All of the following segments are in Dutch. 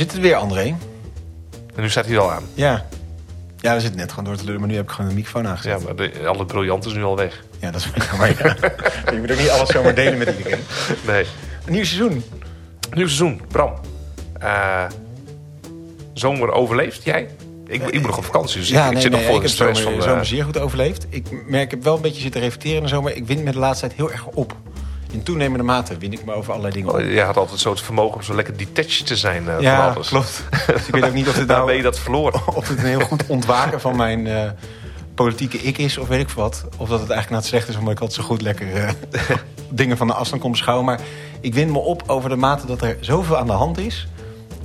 Zit het weer, André? En nu staat hij al aan. Ja. Ja, we zitten net gewoon door te lullen, maar nu heb ik gewoon een microfoon aangezet. Ja, maar de, alle briljant is nu al weg. Ja, dat is maar ja. Je moet ook niet alles zomaar delen met iedereen. Nee. Een nieuw seizoen. Nieuw seizoen, Bram. Eh, zomer overleefd, jij? Ik, ik moet nog op vakantie, dus ik, ik zit nog vol de stress zomer, van... zomer de zeer goed overleefd. Ik merk, ik heb wel een beetje zitten reflecteren in de zomer. Ik win met de laatste tijd heel erg op. In toenemende mate win ik me over allerlei dingen. Oh, Je had altijd zo het vermogen om zo lekker detached te zijn eh, van Ja, alles. klopt. Dus ik weet ook niet of het ben nou je dat verloren. of het een heel goed ontwaken van mijn eh, politieke ik is, of weet ik wat. Of dat het eigenlijk naar het slecht is, omdat ik altijd zo goed lekker eh, dingen van de afstand kon beschouwen. Maar ik win me op over de mate dat er zoveel aan de hand is.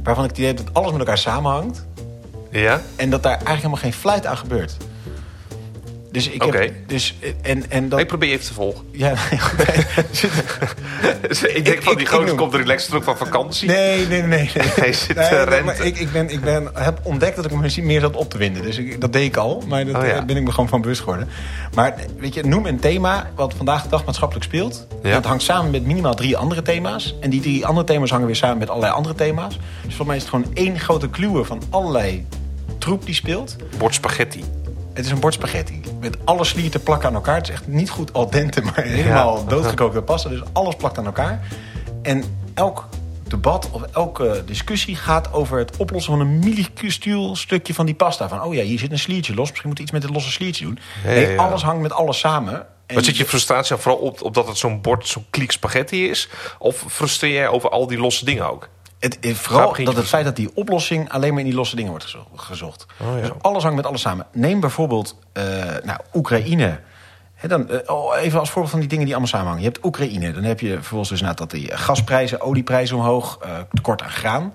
Waarvan ik het idee heb dat alles met elkaar samenhangt. Ja? En dat daar eigenlijk helemaal geen fluit aan gebeurt. Dus ik heb. Dus, eh, en, en dat, Ik probeer even te volgen. ja, nee. ik denk van die gozer komt relaxed terug van vakantie. Nee, nee, nee. nee. Hij zit Nee, eh, nee, rente. maar ik, ik, ben, ik ben, heb ontdekt dat ik me meer zat op te winden. Dus ik, dat deed ik al, maar dat Oh ja. eh, ben ik me gewoon van bewust geworden. Maar weet je, noem een thema wat vandaag de dag maatschappelijk speelt. Ja. Dat hangt samen met minimaal drie andere thema's. En die drie andere thema's hangen weer samen met allerlei andere thema's. Dus voor mij is het gewoon één grote kluwe van allerlei troep die speelt. Bord spaghetti. Het is een bord spaghetti. Met alle slierten plakken aan elkaar. Het is echt niet goed al dente, maar helemaal doodgekookte pasta. Dus alles plakt aan elkaar. En elk debat of elke discussie gaat over het oplossen van een minuscuul stukje van die pasta. Van, oh ja, hier zit een sliertje los. Misschien moet we iets met het losse sliertje doen. Ja, nee, ja, ja. alles hangt met alles samen. En Wat zit je frustratie vooral op, op dat het zo'n bord, zo'n kliek spaghetti is? Of frustreer jij over al die losse dingen ook? Het, eh, vooral dat het feit dat die oplossing alleen maar in die losse dingen wordt gezo- gezocht. Oh, ja. Dus alles hangt met alles samen. Neem bijvoorbeeld eh, nou, Oekraïne. Dan, eh, oh, even als voorbeeld van die dingen die allemaal samenhangen. Je hebt Oekraïne. Dan heb je vervolgens dus nou, dat die gasprijzen, olieprijzen omhoog. eh, tekort aan graan.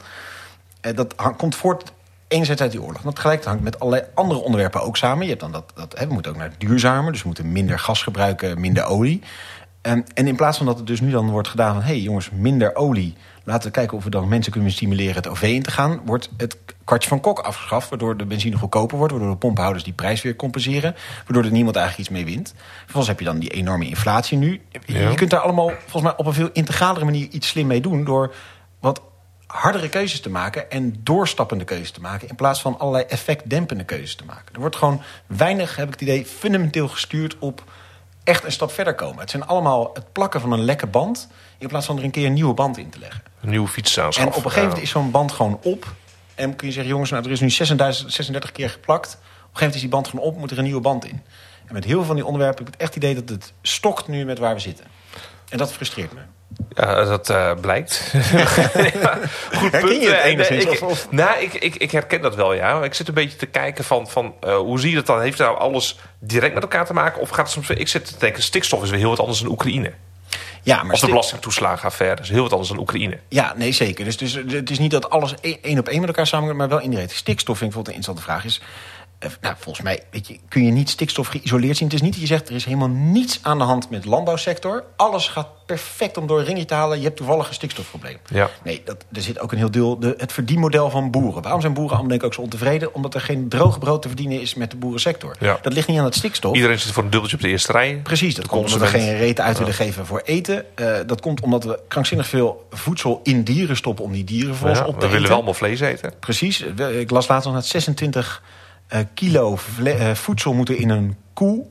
Dat komt voort enerzijds uit die oorlog. Maar tegelijk hangt met allerlei andere onderwerpen ook samen. Je hebt dan dat, dat we moeten ook naar duurzamer. Dus we moeten minder gas gebruiken, minder olie. En, en in plaats van dat het dus nu dan wordt gedaan van... hé hey, jongens, minder olie. Laten we kijken of we dan mensen kunnen stimuleren het OV in te gaan... wordt het kwartje van kok afgeschaft... waardoor de benzine goedkoper wordt... waardoor de pomphouders die prijs weer compenseren... waardoor er niemand eigenlijk iets mee wint. Vervolgens heb je dan die enorme inflatie nu. Je, Ja. je kunt daar allemaal volgens mij op een veel integralere manier... iets slim mee doen door wat hardere keuzes te maken... en doorstappende keuzes te maken... in plaats van allerlei effectdempende keuzes te maken. Er wordt gewoon weinig, heb ik het idee, fundamenteel gestuurd op echt een stap verder komen. Het zijn allemaal het plakken van een lekke band... in plaats van er een keer een nieuwe band in te leggen. Een nieuwe fiets En op een gegeven moment is zo'n band gewoon op. En kun je zeggen, jongens, nou, er is nu 36, 36 keer geplakt. Op een gegeven moment is die band gewoon op, moet er een nieuwe band in. En met heel veel van die onderwerpen heb ik het echt idee dat het stokt nu met waar we zitten. En dat frustreert me. Ja, dat eh, blijkt. Ja, goed Herken punt. je het Eh, enigszins, ik, of- Nou, ik, ik, ik herken dat wel, ja. Ik zit een beetje te kijken van, van eh, hoe zie je dat dan? Heeft nou alles direct met elkaar te maken? Of gaat het soms... Ik zit te denken, stikstof is weer heel wat anders dan Oekraïne. Ja, maar Of de belastingtoeslagenaffaire is heel wat anders dan Oekraïne. Ja, nee, zeker. Dus, dus het is niet dat alles één één op één met elkaar samenhangt, maar wel indirect. Stikstof vind ik bijvoorbeeld een interessante vraag. Is, nou, volgens mij weet je, kun je niet stikstof geïsoleerd zien. Het is niet dat je zegt, er is helemaal niets aan de hand met de landbouwsector. Alles gaat perfect om door een ringje te halen. Je hebt toevallig een stikstofprobleem. Ja. Nee, dat, er zit ook een heel deel de, het verdienmodel van boeren. Waarom zijn boeren allemaal denk ik ook zo ontevreden? Omdat er geen droog brood te verdienen is met de boerensector. Ja. Dat ligt niet aan het stikstof. Iedereen zit voor een dubbeltje op de eerste rij. Precies, dat komt omdat we geen reet uit willen geven voor eten. Eh, dat komt omdat we krankzinnig veel voedsel in dieren stoppen om die dieren op te we willen eten. wel allemaal vlees eten. Precies, ik las laatst nog dat 26 eh, kilo vle- eh, voedsel moeten in een koe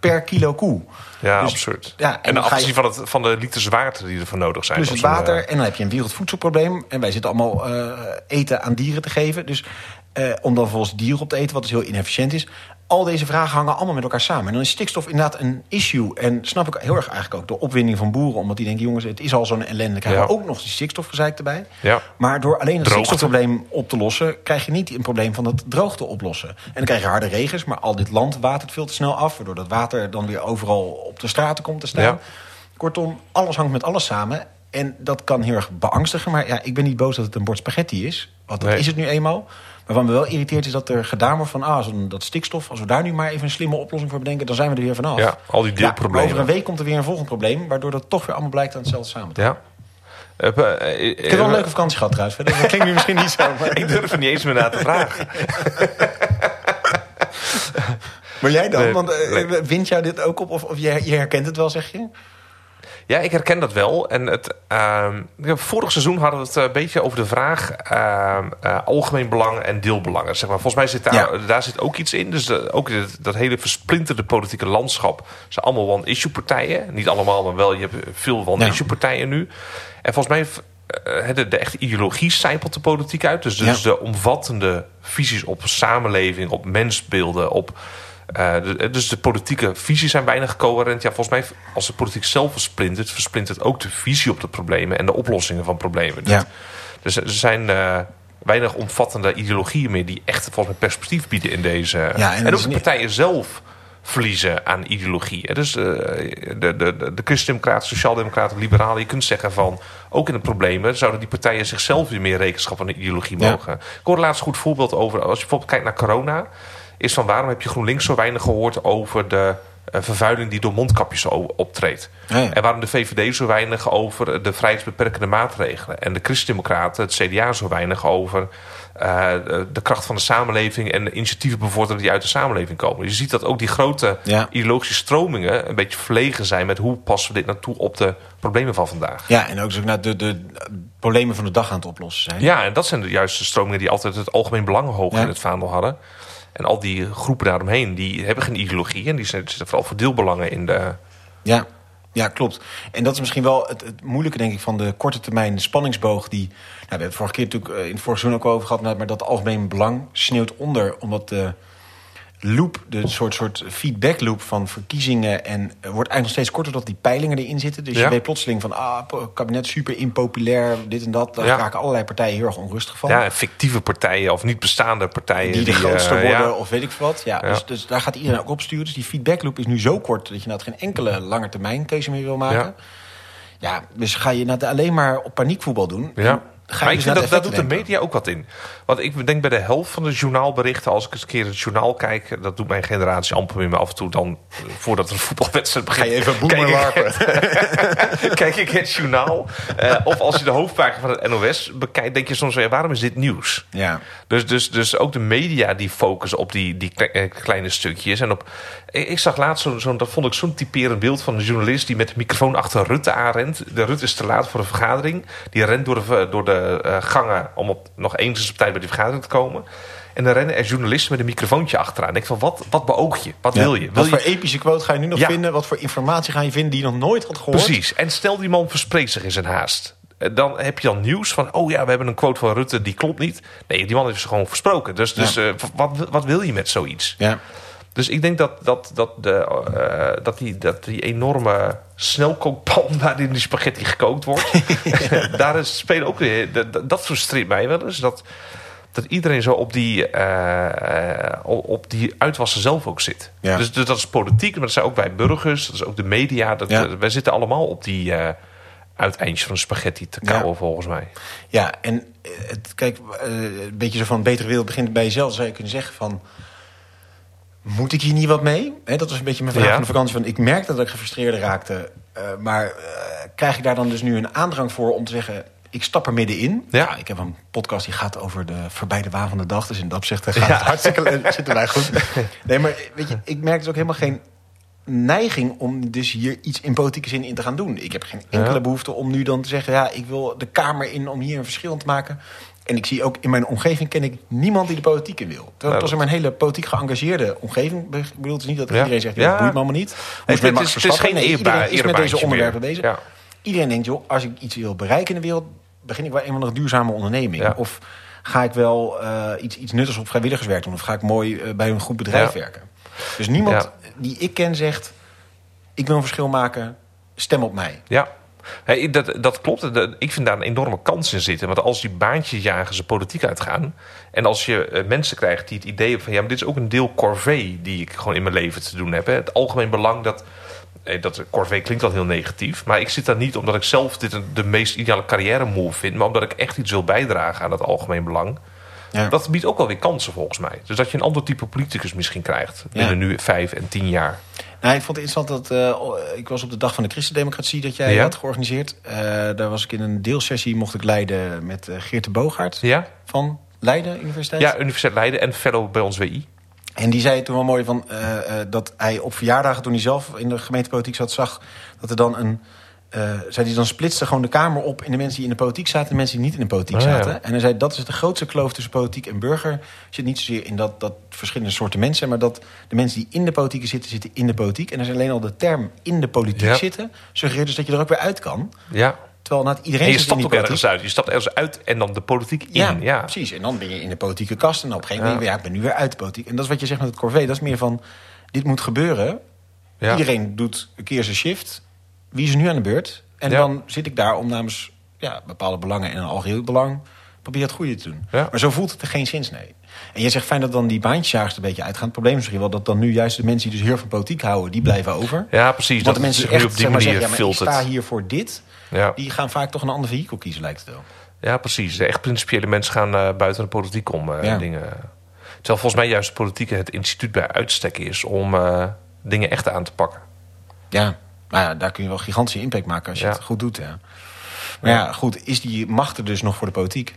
per kilo koe. Ja, Dus- absurd. ja, en en dan je- van, het, van de liters water die ervoor nodig zijn. Plus als het water. eh, En dan heb je een wereldvoedselprobleem. En wij zitten allemaal eh, eten aan dieren te geven. Dus eh, om dan volgens dieren op te eten, wat dus heel inefficiënt is. Al deze vragen hangen allemaal met elkaar samen. En dan is stikstof inderdaad een issue. En snap ik heel erg eigenlijk ook de opwinding van boeren. Omdat die denken, jongens, het is al zo'n ellende. Dan krijgen we ook nog die stikstofgezeik erbij. Ja. Maar door alleen het Droogte. stikstofprobleem op te lossen... krijg je niet een probleem van het droogte oplossen. En dan krijg je harde regens, maar al dit land watert veel te snel af... waardoor dat water dan weer overal op de straten komt te staan. Ja. Kortom, alles hangt met alles samen. En dat kan heel erg beangstigen. Maar ja, ik ben niet boos dat het een bord spaghetti is. Want dat Nee. is het nu eenmaal. Maar wat me wel irriteert is dat er gedaan wordt van... ah, dat stikstof, als we daar nu maar even een slimme oplossing voor bedenken... dan zijn we er weer vanaf. Ja, al die deelproblemen. over een week komt er weer een volgend probleem... waardoor dat toch weer allemaal blijkt aan hetzelfde samen te Ja. Eh, eh, eh, Ik heb wel een leuke vakantie gehad trouwens. Dat klinkt nu misschien niet zo. Maar, Ik durf er niet eens meer naar te vragen. maar jij dan? Nee, Want nee. wint jou dit ook op? Of, of je, je herkent het wel, zeg je? Ja, ik herken dat wel. En het, ehm, vorig seizoen hadden we het een beetje over de vraag eh, algemeen belang en deelbelangen. Zeg maar. Volgens mij zit daar, Ja. daar zit ook iets in. Dus eh, ook dat, dat hele versplinterde politieke landschap zijn allemaal one-issue partijen. Niet allemaal, maar wel. Je hebt veel one-issue partijen nu. En volgens mij eh, de, de echte ideologie zijpelt de politiek uit. Dus, dus Ja. de omvattende visies op samenleving, op mensbeelden, op eh, de- dus de politieke visies zijn weinig coherent. Ja, volgens mij, als de politiek zelf versplintert, versplintert ook de visie op de problemen en de oplossingen van problemen. Ja. Dus er zijn eh, weinig omvattende ideologieën meer die echt volgens mij perspectief bieden in deze. Ja, en ook de niet- partijen zelf verliezen aan ideologie. Dus eh, de, de, de, de christendemocraten, sociaaldemocraten, liberalen, je kunt zeggen van ook in de problemen zouden die partijen zichzelf weer meer rekenschap van de ideologie Ja. mogen. Ik hoorde laatst een goed voorbeeld over, als je bijvoorbeeld kijkt naar corona, is van waarom heb je GroenLinks zo weinig gehoord over de eh, vervuiling die door mondkapjes optreedt. Ja. En waarom de VVD zo weinig over de vrijheidsbeperkende maatregelen. En de Christendemocraten, het CDA zo weinig over eh, de- de kracht van de samenleving en de initiatieven bevorderen die uit de samenleving komen. Je ziet dat ook die grote Ja. ideologische stromingen een beetje verlegen zijn met hoe passen we dit naartoe op de problemen van vandaag. Ja, en ook zo naar de, de problemen van de dag aan het oplossen zijn. Ja, en dat zijn de juiste stromingen die altijd het algemeen belang hoog Ja. in het vaandel hadden. En al die groepen daaromheen, die hebben geen ideologie. En die zitten vooral voor deelbelangen in de... Ja, ja klopt. En dat is misschien wel het, het moeilijke, denk ik, van de korte termijn spanningsboog. Die, nou, we hebben het vorige keer natuurlijk eh, in het vorige seizoen ook over gehad, maar dat algemeen belang sneeuwt onder, omdat de loop, de soort, soort feedback loop van verkiezingen, en eh, wordt eigenlijk nog steeds korter dat die peilingen erin zitten. Dus Ja. je weet plotseling van, ah, kabinet super impopulair, dit en dat. Daar Ja. raken allerlei partijen heel erg onrustig van. Ja, fictieve partijen of niet bestaande partijen. die de grootste eh, worden ja. of weet ik veel wat. Ja. Dus, dus daar gaat iedereen ook op sturen. Dus die feedbackloop is nu zo kort... dat je nou geen enkele lange termijn keuze meer wil maken. Ja, dus ga je nou alleen maar op paniekvoetbal doen... Ja. Ga Maar ik dus vind dat, dat doet de media ook wat in. Want ik denk bij de helft van de journaalberichten... als ik eens een keer het journaal kijk... dat doet mijn generatie amper meer, maar af en toe dan... eh, voordat er een voetbalwedstrijd begint... Ga je even het- kijk ik het journaal. Eh, of als je de hoofdpagina van het NOS bekijkt... denk je soms weer, waarom is dit nieuws? Ja. Dus, dus, dus ook de media die focussen op die, die eh, kleine stukjes. En op, ik zag laatst zo'n, zo'n- dat vond ik zo'n typerend beeld van een journalist die met de microfoon achter Rutte aanrent. De Rutte is te laat voor een vergadering. Die rent door de, door de gangen om op, nog eens op tijd bij die vergadering te komen. En dan rennen er journalisten met een microfoontje achteraan. Ik denk van, wat, wat beoog je? Wat Ja. wil je? Wil Wat je voor epische quote ga je nu nog Ja. vinden? Wat voor informatie ga je vinden die je nog nooit had gehoord? Precies. En stel die man verspreekt zich in zijn haast. Eh, Dan heb je dan nieuws van, oh ja, we hebben een quote van Rutte, die klopt niet. Nee, die man heeft ze gewoon versproken. Dus, dus Ja. eh, wat, wat wil je met zoiets? Ja. Dus ik denk dat, dat, dat, de, eh, dat, die, dat die enorme snelkookpan waarin die spaghetti gekookt wordt, daar is spelen ook weer. Dat, dat frustreert mij wel eens. Dat, dat iedereen zo op die, eh, eh, op die uitwassen zelf ook zit. Ja. Dus, dus dat is politiek, maar dat zijn ook wij burgers, dat is ook de media. Dat, Ja. Wij zitten allemaal op die eh uiteindjes van spaghetti te Ja. kauwen, volgens mij. Ja, en het, kijk, een beetje zo van betere wereld begint bij jezelf. Zou je kunnen zeggen van, moet ik hier niet wat mee? Hè, dat was een beetje mijn vraag Ja. van de vakantie. Van, ik merkte dat ik gefrustreerd raakte. eh, maar eh, krijg ik daar dan dus nu een aandrang voor om te zeggen... ik stap er middenin. Ja. Ik heb een podcast die gaat over de voorbije waan van de dag. Dus in dat opzicht eh, gaat Ja. het hartstikke zitten wij goed. Nee, maar weet je, ik merk dus ook helemaal geen neiging om dus hier iets in politieke zin in te gaan doen. Ik heb geen enkele behoefte om nu dan te zeggen... ja, ik wil de Kamer in om hier een verschil te maken. En ik zie ook in mijn omgeving ken ik niemand die de politiek in wil. Terwijl het was in mijn hele politiek geëngageerde omgeving. Ik bedoel, het is niet dat Ja. iedereen zegt, Ja. boeit me allemaal niet. Het is met is- Max het is geen? Nee, eerbaar- iedereen is met deze onderwerpen bezig. Ja. Iedereen denkt, joh, als ik iets wil bereiken in de wereld... begin ik wel een van de duurzame onderneming. Ja. Of ga ik wel eh, iets, iets nuttigs op vrijwilligerswerk doen... of ga ik mooi eh, bij een goed bedrijf werken. Dus niemand die ik ken zegt... ik wil een verschil maken, stem op mij. Ja. Hey, dat, dat klopt. Ik vind daar een enorme kans in zitten. Want als die baantjesjagers de politiek uitgaan... en als je eh, mensen krijgt die het idee hebben van... ja, maar dit is ook een deel corvée die ik gewoon in mijn leven te doen heb. Hè. Het algemeen belang dat... eh, Dat corvée klinkt al heel negatief. Maar ik zit daar niet omdat ik zelf dit de meest ideale carrière move vind... maar omdat ik echt iets wil bijdragen aan het algemeen belang. Ja. Dat biedt ook wel weer kansen volgens mij. Dus dat je een ander type politicus misschien krijgt... binnen nu vijf en tien jaar. Nou, ik vond het interessant dat... eh, ik was op de Dag van de Christendemocratie dat jij Ja. had georganiseerd. Eh, daar was ik in een deelsessie, mocht ik leiden met eh, Geert de Boogaard... Ja? van Leiden Universiteit. Ja, Universiteit Leiden en fellow bij ons WI. En die zei toen wel mooi van, dat hij op verjaardagen, toen hij zelf in de gemeentepolitiek zat, zag dat er dan een eh, zei hij, dan splitste gewoon de Kamer op in de mensen die in de politiek zaten... en de mensen die niet in de politiek Oh, ja. zaten. En hij zei, dat is de grootste kloof tussen politiek en burger. Zit niet zozeer in dat, dat verschillende soorten mensen... maar dat de mensen die in de politiek zitten, zitten in de politiek. En er is alleen al de term in de politiek Ja. zitten... suggereert dus dat je er ook weer uit kan. Ja. Terwijl nou, iedereen En je stapt die ook ergens uit. Je stapt ergens uit en dan de politiek in. Ja, Ja, precies. En dan ben je in de politieke kast. En op een gegeven moment, Ja. ja. ik ben nu weer uit de politiek. En dat is wat je zegt met het corvée. Dat is meer van, dit moet gebeuren. Ja. Iedereen doet een keer zijn shift. Wie is er nu aan de beurt? En Ja. dan zit ik daar om namens ja, bepaalde belangen en een algeheel belang... probeer het goede te doen. Ja. Maar zo voelt het er geen zins, nee. En je zegt fijn dat dan die baantjesjagers er een beetje uitgaan. Het probleem is misschien wel dat dan nu juist de mensen... die dus heel veel van politiek houden, die blijven over. Ja, precies. Want Dat de mensen die nu echt op die zeg maar, manier zeggen... Ja, maar ik sta hier voor dit... Ja. die gaan vaak toch een ander vehikel kiezen, lijkt het wel. ja, precies. De echt principiële mensen gaan eh, buiten de politiek om Ja. dingen. Terwijl volgens mij juist de politiek het instituut bij uitstek is... om eh, dingen echt aan te pakken. Ja, nou ja, daar kun je wel gigantische impact maken als je Ja. het goed doet. Maar ja, goed, is die macht er dus nog voor de politiek?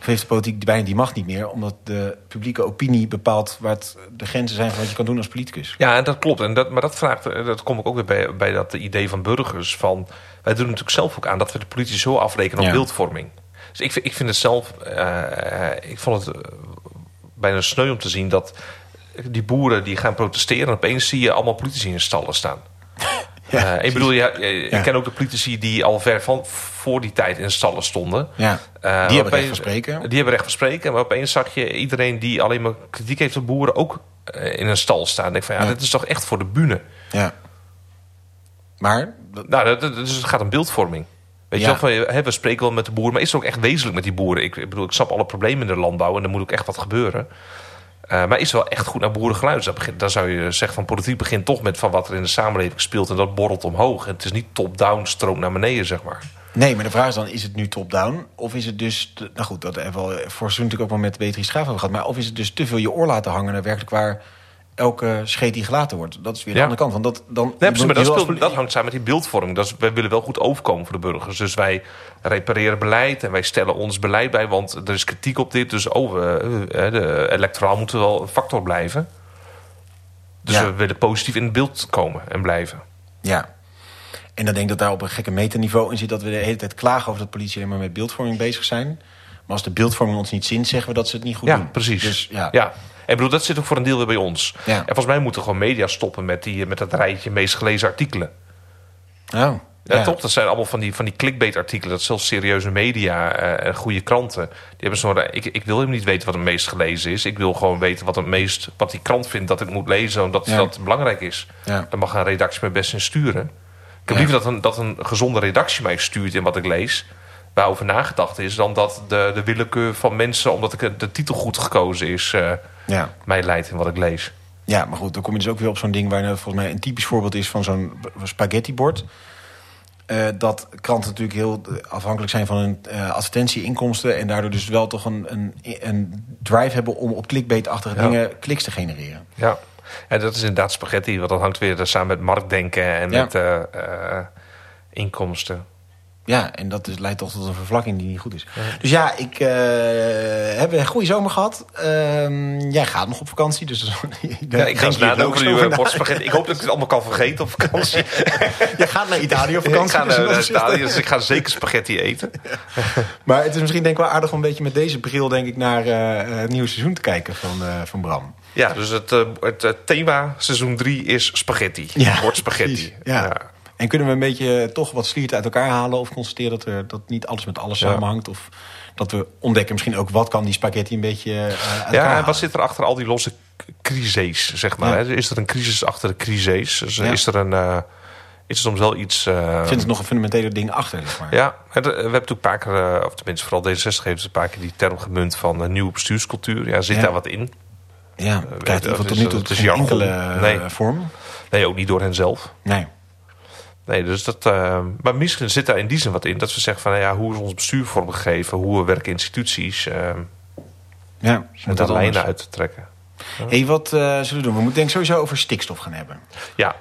Of heeft de politiek bijna die macht niet meer... omdat de publieke opinie bepaalt waar het de grenzen zijn... van wat je kan doen als politicus? Ja, en dat klopt. En dat, maar dat vraagt, dat kom ik ook weer bij, bij dat idee van burgers. Van, wij doen natuurlijk zelf ook aan dat we de politici zo afrekenen op Ja. beeldvorming. Dus ik, vind- ik vind het zelf, eh, ik vond het eh, bijna sneu om te zien dat die boeren die gaan protesteren. En opeens zie je allemaal politici in stallen staan. Ja, Eh, ik bedoel, ja, eh, Ja. ik ken ook de politici die al ver van voor die tijd in stallen stonden. Ja, Eh, die hebben recht van spreken. Die hebben recht van spreken. Maar opeens zag je iedereen die alleen maar kritiek heeft op boeren ook in een stal staan. Ik denk van ja, dit is toch echt voor de bühne. Ja. Maar, Nou, dus het gaat om beeldvorming. Weet je wel, van, hè, we spreken wel met de boeren, maar is het ook echt wezenlijk met die boeren? Ik, ik bedoel, ik snap alle problemen in de landbouw en er moet ook echt wat gebeuren. Eh, maar is wel echt goed naar boeren geluisterd? Dan, zou je zeggen van politiek begint toch met van wat er in de samenleving speelt en dat borrelt omhoog. En het is niet top-down, stroom naar beneden, zeg maar. nee, maar de vraag is dan, is het nu top-down? Of is het dus, nou goed, dat hebben we al voor natuurlijk ook wel met Beatrice Schaaf over gehad... maar of is het dus te veel je oor laten hangen... naar werkelijk waar elke scheet die gelaten wordt? Dat is weer de Ja. andere kant. Want dat, dan, Nee, precies, maar dat, als hangt samen met die beeldvorming. Dat is, wij willen wel goed overkomen voor de burgers. Dus wij repareren beleid en wij stellen ons beleid bij. Want er is kritiek op dit. Dus oh, we- eh, de electoraal moet wel een factor blijven. Dus Ja. we willen positief in het beeld komen en blijven. Ja. En dan denk ik dat daar op een gekke metaniveau in zit... dat we de hele tijd klagen over dat politie alleen maar met beeldvorming bezig zijn. Maar als de beeldvorming ons niet zint, zeggen we dat ze het niet goed ja, doen. precies. Dus ja, ja. En ik bedoel, dat zit ook voor een deel weer bij ons. Ja. En volgens mij moeten gewoon media stoppen met, die, met dat rijtje meest gelezen artikelen. Oh, Ja, toch? Dat zijn allemaal van die, van die clickbait-artikelen. Dat zelfs serieuze media eh, en goede kranten. Die hebben zo'n. Ik, ik wil helemaal niet weten wat het meest gelezen is. Ik wil gewoon weten wat, het meest, wat die krant vindt dat ik moet lezen. Omdat Ja. dat belangrijk is. Ja. Dan mag een redactie me best in sturen. Ik heb liever dat een, dat een gezonde redactie mij stuurt in wat ik lees. Waarover nagedacht is. Dan dat de, de willekeur van mensen, omdat ik de titel goed gekozen is. eh, Ja. mij leidt in wat ik lees. ja, maar goed, dan kom je dus ook weer op zo'n ding... waar nou volgens mij een typisch voorbeeld is van zo'n spaghettibord. Eh, dat kranten natuurlijk heel afhankelijk zijn van hun eh, advertentieinkomsten... en daardoor dus wel toch een, een, een drive hebben om op clickbait-achtige Ja. dingen kliks te genereren. Ja, en dat is inderdaad spaghetti, want dat hangt weer samen met marktdenken en Ja. met eh, inkomsten. Ja, en dat leidt toch tot een vervlakking die niet goed is. Dus ja, ik eh, heb een goede zomer gehad. Ehm, jij gaat nog op vakantie, dus... Ja, ik ga eens nadenken over die eh. Ik hoop dat ik het allemaal kan vergeten op vakantie. Je gaat naar Italië op ik vakantie. ga dus naar dat naar is- Italië, dus ik ga zeker spaghetti eten. Maar het is misschien denk ik wel aardig om een beetje met deze bril... denk ik naar eh, het nieuwe seizoen te kijken van, eh, van Bram. Ja, dus het, eh, het eh, thema seizoen 3 is spaghetti. Wordt spaghetti. precies. Ja. En kunnen we een beetje eh, toch wat sliert uit elkaar halen... of constateren dat, er, dat niet alles met alles Ja. samenhangt... of dat we ontdekken misschien ook wat kan die spaghetti een beetje eh, uit Ja, en halen. wat zit er achter al die losse crises, zeg maar? Ja. hè? Is er een crisis achter de crises? Dus, eh, Ja. Is er een... eh, is er soms wel iets... eh, Ik vind er nog een fundamentele ding achter, zeg maar. Ja, we hebben natuurlijk een paar keer, of tenminste vooral D66 heeft een paar keer die term gemunt van nieuwe bestuurscultuur. Ja, zit daar wat in? Ja, dat tot nu toe dat is geen enkele Nee. vorm. Nee, ook niet door hen zelf. Nee. Nee, dus dat, eh, maar misschien zit daar in die zin wat in. Dat we zeggen van, nou ja, hoe is ons bestuur vormgegeven? Hoe werken instituties? eh Ja, moet daar lijnen uit te trekken. hey, wat eh, zullen we doen? We moeten denk ik sowieso over stikstof gaan hebben. Ja.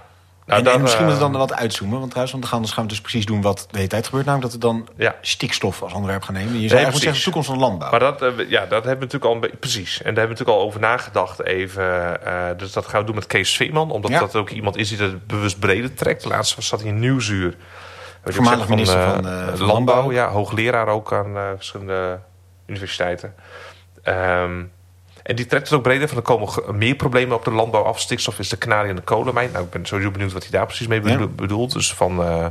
Nou, en, dan, en misschien eh, moeten we dan wat uitzoomen. Want trouwens, want dan gaan, dan gaan we dus precies doen wat de hele tijd gebeurt. Namelijk dat we dan Ja. stikstof als onderwerp gaan nemen. Je zou eigenlijk precies. zeggen de toekomst van de landbouw. Maar dat, eh, ja, dat hebben we natuurlijk al een. Precies. En daar hebben we natuurlijk al over nagedacht even. eh, dus dat gaan we doen met Kees Veeman. Omdat Ja. dat ook iemand is die dat bewust breder trekt. Laatst zat hij in ik Voormalig minister eh, van, eh, van Landbouw. Landbouw. Ja, hoogleraar ook aan eh, verschillende universiteiten. Ehm, en die trekt het ook breder van er komen meer problemen op de landbouw af. Stikstof is de kanarie en de kolenmijn. Nou, ik ben sowieso benieuwd wat hij daar precies mee bedo- Ja. bedoelt. Dus van, eh,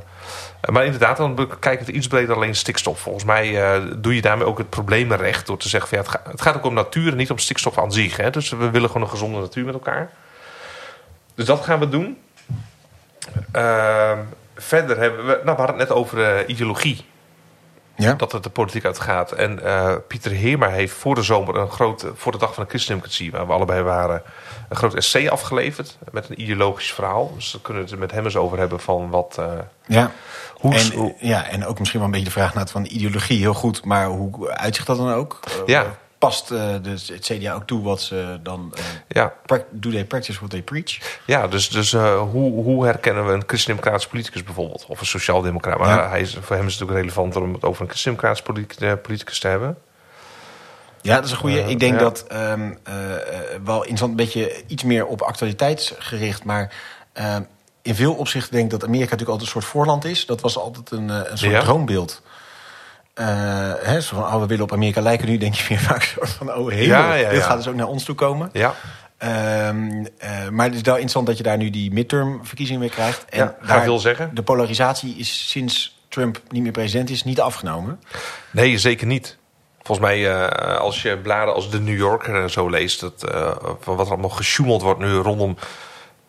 maar inderdaad, dan bekijk het iets breder dan alleen stikstof. Volgens mij eh, doe je daarmee ook het probleem recht door te zeggen: van, ja, het, ga- het gaat ook om natuur en niet om stikstof aan zich. Hè? Dus we willen gewoon een gezonde natuur met elkaar. Dus dat gaan we doen. Ehm, verder hebben we, nou, we hadden het net over eh, ideologie Ja. dat het de politiek uitgaat. En eh, Pieter Heerma heeft voor de zomer een groot, voor de dag van de christendemocratie, waar we allebei waren, een groot essay afgeleverd met een ideologisch verhaal. Dus daar kunnen we het met hem eens over hebben van wat. eh, ja. hoe, En, hoe- ja, en ook misschien wel een beetje de vraag naar het van ideologie heel goed, maar hoe uitzicht dat dan ook? Eh, Ja. Past eh, dus het CDA ook toe wat ze dan. eh, ja, do they practice what they preach? ja, dus, dus eh, hoe, hoe herkennen we een christendemocratische politicus bijvoorbeeld? Of een sociaaldemocraat? Maar Ja. hij is, voor hem is het natuurlijk relevanter om het over een christendemocratische politic- eh, politicus te hebben. Ja, dat is een goede. Ik denk ja. dat eh, wel interessant, een beetje iets meer op actualiteitsgericht, maar ehm, in veel opzichten denk ik dat Amerika natuurlijk altijd een soort voorland is. Dat was altijd een, een soort Ja. droombeeld. Eh, hè, zo van, oh, we willen op Amerika lijken. Nu denk je meer vaak soort van, oh hemel, Ja, ja, dit gaat dus ook naar ons toe komen. Ja, Ehm, eh, maar het is wel interessant dat je daar nu die midterm verkiezingen weer krijgt. En ja veel zeggen. de polarisatie is sinds Trump niet meer president is, niet afgenomen. Nee, zeker niet. Volgens mij, eh, als je bladen als de New Yorker en zo leest, dat, van wat er allemaal gesjoemeld wordt nu rondom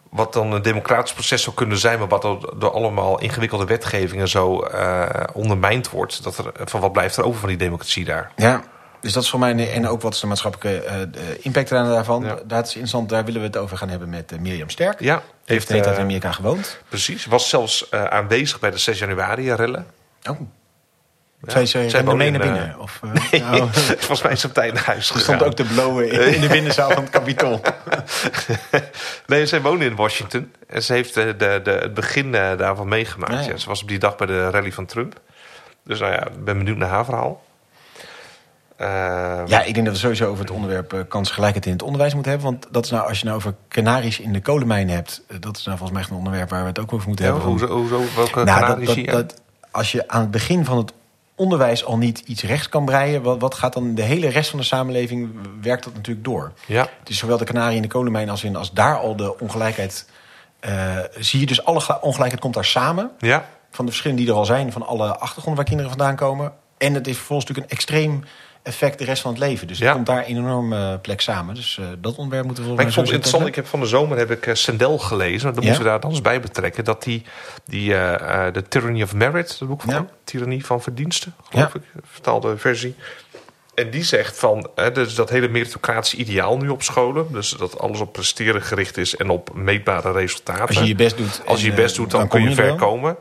wat dan een democratisch proces zou kunnen zijn, maar wat door, allemaal ingewikkelde wetgevingen zo eh, ondermijnd wordt. Dat er, van wat blijft er over van die democratie daar? Ja, dus dat is voor mij... En ook wat is de maatschappelijke eh, impact daarvan. Ja. Dat is interessant, daar willen we het over gaan hebben met eh, Mirjam Sterk. Ja, Heeft eh, in Amerika gewoond. precies. Was zelfs aanwezig bij de 6 januari rellen. Oh. Zij, zij Zij mee naar in, binnen? Of, eh, Nee, oh. volgens mij is ze op tijd naar huis Ze gegaan. stond ook te blowen in, in de binnenzaal van het Capitool. Nee, zij woonde in Washington. En ze heeft eh, de, de, het begin eh, daarvan meegemaakt. Ja. Ja, ze was op die dag bij de rally van Trump. Dus nou ja, ik ben benieuwd naar haar verhaal. Eh, Ja, ik denk dat we sowieso over het onderwerp eh, kansgelijkheid in het onderwijs moeten hebben. Want dat is nou, als je nou over kanaries in de kolenmijn hebt... eh, dat is nou volgens mij echt een onderwerp waar we het ook over moeten ja, hebben. hoezo, hoezo, welke Nou, dat, Canarische- dat, dat, als je aan het begin van het onderwijs al niet iets rechts kan breien... Wat, wat gaat dan de hele rest van de samenleving, werkt dat natuurlijk door. Ja, Het is zowel de kanarie in de kolenmijn als in... als daar al de ongelijkheid... eh, zie je dus alle gel- ongelijkheid komt daar samen... ja, van de verschillen die er al zijn... van alle achtergronden waar kinderen vandaan komen. En het is vervolgens natuurlijk een extreem effect de rest van het leven. Dus Ja. het komt daar een enorme plek samen. Dus eh, dat onderwerp moeten we maar ik volgens vond het mij interessant. Ik heb van de zomer heb ik eh, Sendel gelezen. Dat Ja? moeten we daar dan eens bij betrekken. Dat die, die eh, eh, The Tyranny of Merit, dat boek van Ja. Tyrannie van Verdiensten, geloof ik, vertaalde versie. En die zegt van, hè, dus dat hele meritocratische ideaal nu op scholen. Dus dat alles op presteren gericht is en op meetbare resultaten. Als je je best doet... Als je je best eh, doet, dan, kom kun je er ver komen.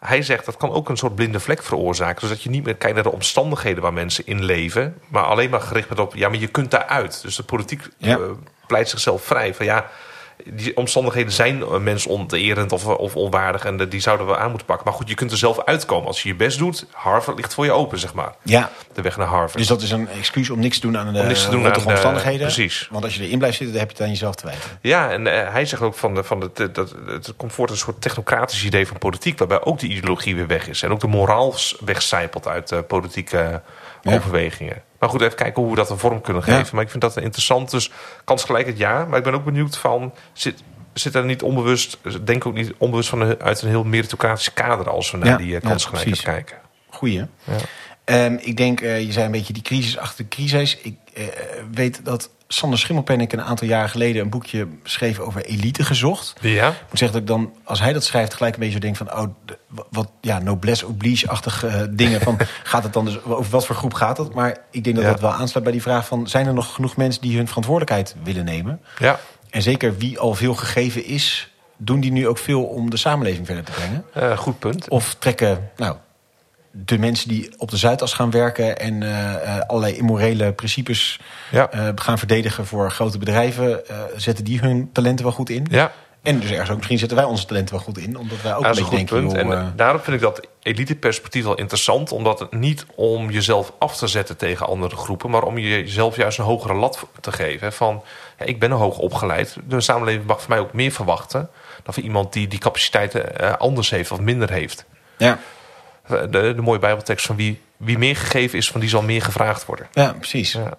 Hij zegt dat kan ook een soort blinde vlek veroorzaken. Zodat je niet meer kijkt naar de omstandigheden waar mensen in leven. Maar alleen maar gericht bent op, ja, maar je kunt daaruit. Dus de politiek Ja. eh, pleit zichzelf vrij. Van ja, die omstandigheden zijn eh, mensonterend of, of onwaardig. En de- die zouden we aan moeten pakken. Maar goed, je kunt er zelf uitkomen. Als je je best doet, Harvard ligt voor je open, zeg maar. Ja, De weg naar Harvard. dus dat is een excuus om niks te doen aan de Om niks te doen rottige aan de- omstandigheden. precies. Want als je erin blijft zitten, dan heb je het aan jezelf te wijten. Ja, en eh, hij zegt ook van, de, van de, de- dat het komt voort een soort technocratisch idee van politiek, waarbij ook de ideologie weer weg is. En ook de moraal wegcijpelt uit eh, politieke Ja. overwegingen. Maar goed, even kijken hoe we dat een vorm kunnen Ja. geven. Maar ik vind dat interessant. Dus kansgelijkheid ja, maar ik ben ook benieuwd van, zit, zit er niet onbewust, denk ook niet onbewust van een- uit een heel meritocratisch kader als we naar Ja, die eh, ja, kansgelijkheid kijken. Goeie. Ja. Ehm, ik denk, eh, je zei een beetje die crisis achter de crisis. Ik eh, weet dat Sander Schimmelpenninck een aantal jaren geleden... een boekje schreef over elite gezocht. Ja, Ik moet zeggen dat ik dan, als hij dat schrijft, gelijk een beetje zo denk van... oh, wat, ja, noblesse oblige-achtige eh, dingen. Van, gaat het dan dus, over wat voor groep gaat het? Maar ik denk dat Ja. dat wel aansluit bij die vraag van... zijn er nog genoeg mensen die hun verantwoordelijkheid willen nemen? ja. En zeker wie al veel gegeven is... doen die nu ook veel om de samenleving verder te brengen? Goed punt. Of trekken nou, de mensen die op de Zuidas gaan werken en eh, eh, allerlei immorele principes Ja. eh, gaan verdedigen voor grote bedrijven, zetten die hun talenten wel goed in? Ja, En dus ergens ook, misschien zetten wij onze talenten wel goed in, omdat wij ook dat een een beetje goed denken, punt. joh, en daarom vind ik dat elite-perspectief wel interessant. Omdat het niet om jezelf af te zetten tegen andere groepen. Maar om jezelf juist een hogere lat te geven. Van, ja, ik ben hoog opgeleid. De samenleving mag van mij ook meer verwachten. Dan van iemand die die capaciteiten anders heeft of minder heeft. ja. De, de mooie Bijbeltekst van wie, wie meer gegeven is, van die zal meer gevraagd worden. Ja, precies. Ja.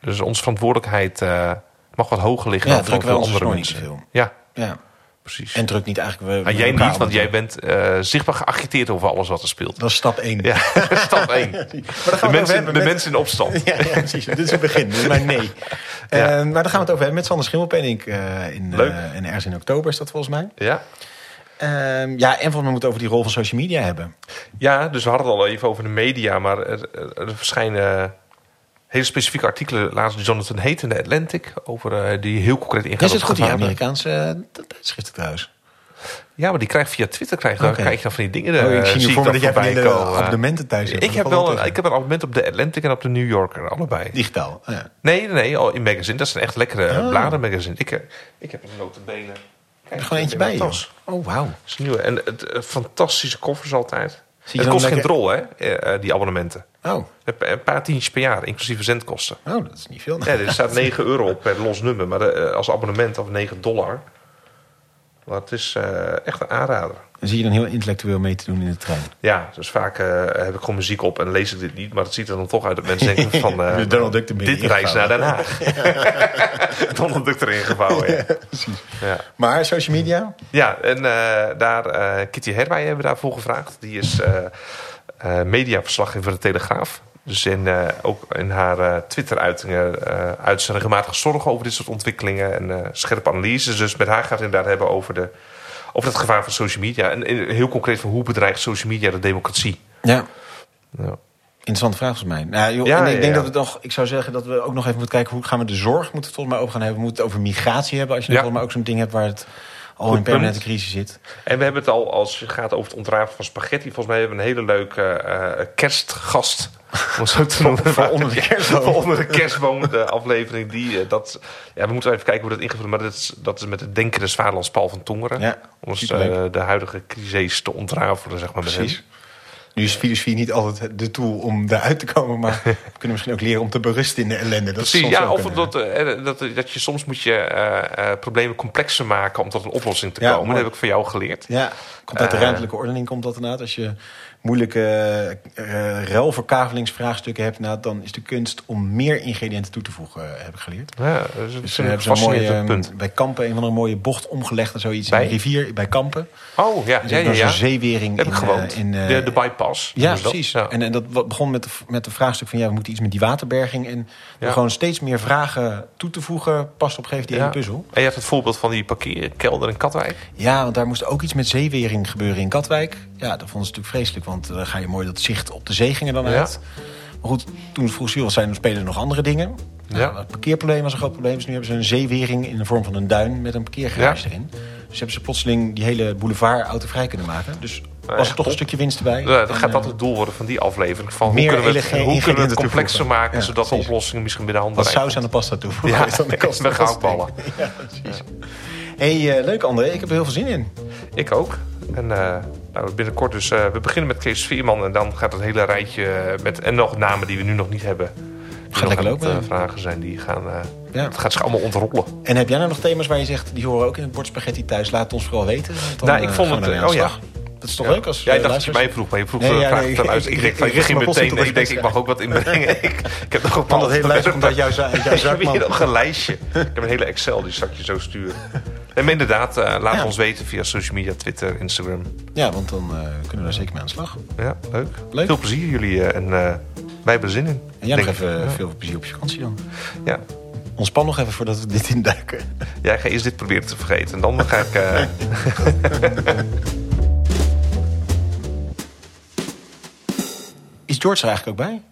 Dus onze verantwoordelijkheid eh, mag wat hoger liggen Ja, dan van druk wel andere mensen. veel. Ja, Ja. precies. En druk niet eigenlijk... We, maar jij niet, want jij bent eh, zichtbaar geagiteerd over alles wat er speelt. Dat is stap 1. Ja, stap 1. Maar dan De, mensen, hebben de met- mensen in opstand. Ja, ja, precies. Dit is het begin. Dit is mijn nee. Eh, maar dan gaan we het over hebben met Sander Schimmelpenning. eh in, Leuk. eh, in ergens in oktober is dat volgens mij. Ja. Ehm, ja, en volgens mij moeten we over die rol van social media hebben. ja, dus we hadden het al even over de media, maar er, er- er verschijnen hele specifieke artikelen. Laatst Jonathan Haidt in de Atlantic over eh, die heel concreet ingaan Is het goed, die. Amerikaanse eh, tijdschriften trouwens? Ja, maar die krijgt via Twitter krijg, Oké. krijg je dan van die dingen. Oh, ik eh, zie ik voor me dat jij van die abonnementen thuis hebt. Ik heb, wel een, ik heb een abonnement op de Atlantic en op de New Yorker, allebei. Digitaal. Oh, ja. Nee, nee, nee, in magazine. Dat zijn echt lekkere Oh. bladenmagazine. Ik, eh, ik heb een notenbenen. Er Kijk, is gewoon eentje bij je. tas. Oh, wauw. Dat is nieuw. En het, eh, fantastische koffers altijd. Zie je Het kost geen lekker- drol, hè, eh, eh, die abonnementen. Oh. Een pa- Een paar tientjes per jaar, inclusief zendkosten. oh, dat is niet veel. Ja, er staat 9 euro per los nummer, maar als abonnement of 9 dollar. Maar het is eh, echt een aanrader. Dan zie je dan heel intellectueel mee te doen in de trein. Ja, dus vaak eh, heb ik gewoon muziek op en lees ik dit niet. Maar het ziet er dan toch uit dat mensen denken van... De Donald Duck dit reis naar. Den Haag. Donald Duck erin gevouwen, ja. Precies. ja. Maar social media? Ja, en daar, Kitty Herwij hebben we daarvoor gevraagd. Die is mediaverslaggever voor de Telegraaf. Dus in, eh, ook in haar eh, Twitter-uitingen eh uit regelmatig zorgen over dit soort ontwikkelingen en scherpe analyses. Dus met haar gaat het inderdaad hebben over, de, over het gevaar van social media. En heel concreet van hoe bedreigt social media de democratie. Ja. Ja. Interessante vraag volgens mij. Nou, joh, Ja, en ik ja, denk dat we toch, ik zou zeggen dat we ook nog even moeten kijken hoe gaan we de zorg moeten volgens mij over gaan hebben. We moeten het over migratie hebben als je volgens mij ook zo'n ding hebt waar het al in permanente crisis zit. En we hebben het al, als het gaat over het ontrapen van spaghetti... volgens mij hebben we een hele leuke kerstgast. Om het zo te noemen. voor onder de kerstboom. Onder de kerstboom, de aflevering. Die, eh, dat, ja, we moeten even kijken hoe dat ingevuld Maar dat is, dat is met het denkende zwaarlands Paul van Tongeren. Ja, om ons, eh, de huidige crisis te ontrafelen, zeg maar. Precies. Nu is filosofie niet altijd de tool om daaruit te komen, maar we kunnen misschien ook leren om te berusten in de ellende. Dat is Precies, soms ja, of een, dat, eh, dat, dat je soms moet je eh, eh, problemen complexer maken om tot een oplossing te Ja, komen. mooi. Dat heb ik van jou geleerd. Ja, komt uit de Eh. ruimtelijke ordening komt dat inderdaad. Als je moeilijke eh ruilverkavelingsvraagstukken hebt, nou, dan is de kunst om meer ingrediënten toe te voegen, eh, heb ik geleerd. Ja, dat is Dus een zo'n mooie, fascinerend eh, punt. bij Kampen een van de mooie bocht omgelegd en zoiets Bij? in de rivier bij Kampen. Oh, ja, Dus ja, ja, ja. zeewering Heb in, ik gewoond. in de, de bypass. ja, precies. Ja. En, en dat begon met de, met de vraagstuk van ja, we moeten iets met die waterberging. En Ja. gewoon steeds meer vragen toe te voegen, past op een gegeven moment die puzzel. En je hebt het voorbeeld van die parkeerkelder in Katwijk. Ja, want daar moest ook iets met zeewering gebeuren in Katwijk. Ja, dat vonden ze natuurlijk vreselijk, want eh, dan ga je mooi dat zicht op de zee ging er dan uit. Maar goed, toen het vroeg was zijn, spelen er nog andere dingen. Nou, Ja. Het parkeerprobleem was een groot probleem. Dus nu hebben ze een zeewering in de vorm van een duin met een parkeergarage Ja. erin. Dus hebben ze plotseling die hele boulevard autovrij kunnen maken. Dus Nou was ja, er toch een stukje winst erbij. Ja, dat En, gaat eh, dat het doel worden van die aflevering. Van hoe Meer kunnen we het, hoe kunnen we het complexer maken... Zodat de precies. oplossing misschien binnen handen Wat saus aan de pasta toevoegen. Ja, dan de met gehaktballen. Ja, precies. hey, eh, leuk André. Ik heb er heel veel zin in. Ik ook. En eh, nou, binnenkort dus... eh, we beginnen met Kees Vierman. En dan gaat het hele rijtje eh, met... En nog namen die we nu nog niet hebben. Die nog lekker aan het, lopen. eh, vragen zijn. Die gaan... Ja. Het gaat zich allemaal ontrollen. En heb jij nou nog thema's waar je zegt, die horen ook in het bord spaghetti thuis? Laat het ons vooral weten. Dan, Nou, ik vond het- oh ja. Dat is toch Ja. leuk als Jij eh, dacht dat je mij vroeg, maar je vroeg Nee, ja, vraag nee, dan uit. ik- Ik, ik- ik me meteen. ik denk, ik mag ook wat inbrengen. ik, ik heb nog een Want dat hele lijstje komt uit jouw, za- uit jouw Ik heb hier nog een lijstje. Ik heb een hele Excel, die ik je zo sturen. Nee, maar inderdaad, eh, laat Ja. ons weten via social media, Twitter, Instagram. Ja, want dan eh, kunnen we daar zeker mee aan de slag. Ja, leuk. Leuk. Veel plezier jullie eh, en wij hebben er zin in. En jij nog even veel plezier op je vakantie dan. Ja. Ontspan nog even voordat we dit induiken. Ja, ik ga eerst dit proberen te vergeten. En dan ga ik... eh, Is George er eigenlijk ook bij?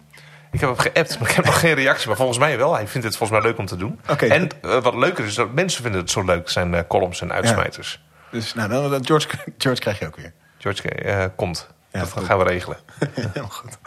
Ik heb hem geappt, maar ik heb nog geen reactie. Maar volgens mij wel. Hij vindt het volgens mij leuk om te doen. En eh, wat leuker is, dat mensen vinden het zo leuk, zijn eh, columns en uitsmijters. Dus nou, dan, dan- George, George krijg je ook weer. George eh, komt. Ja, dat goed. gaan we regelen. Heel goed.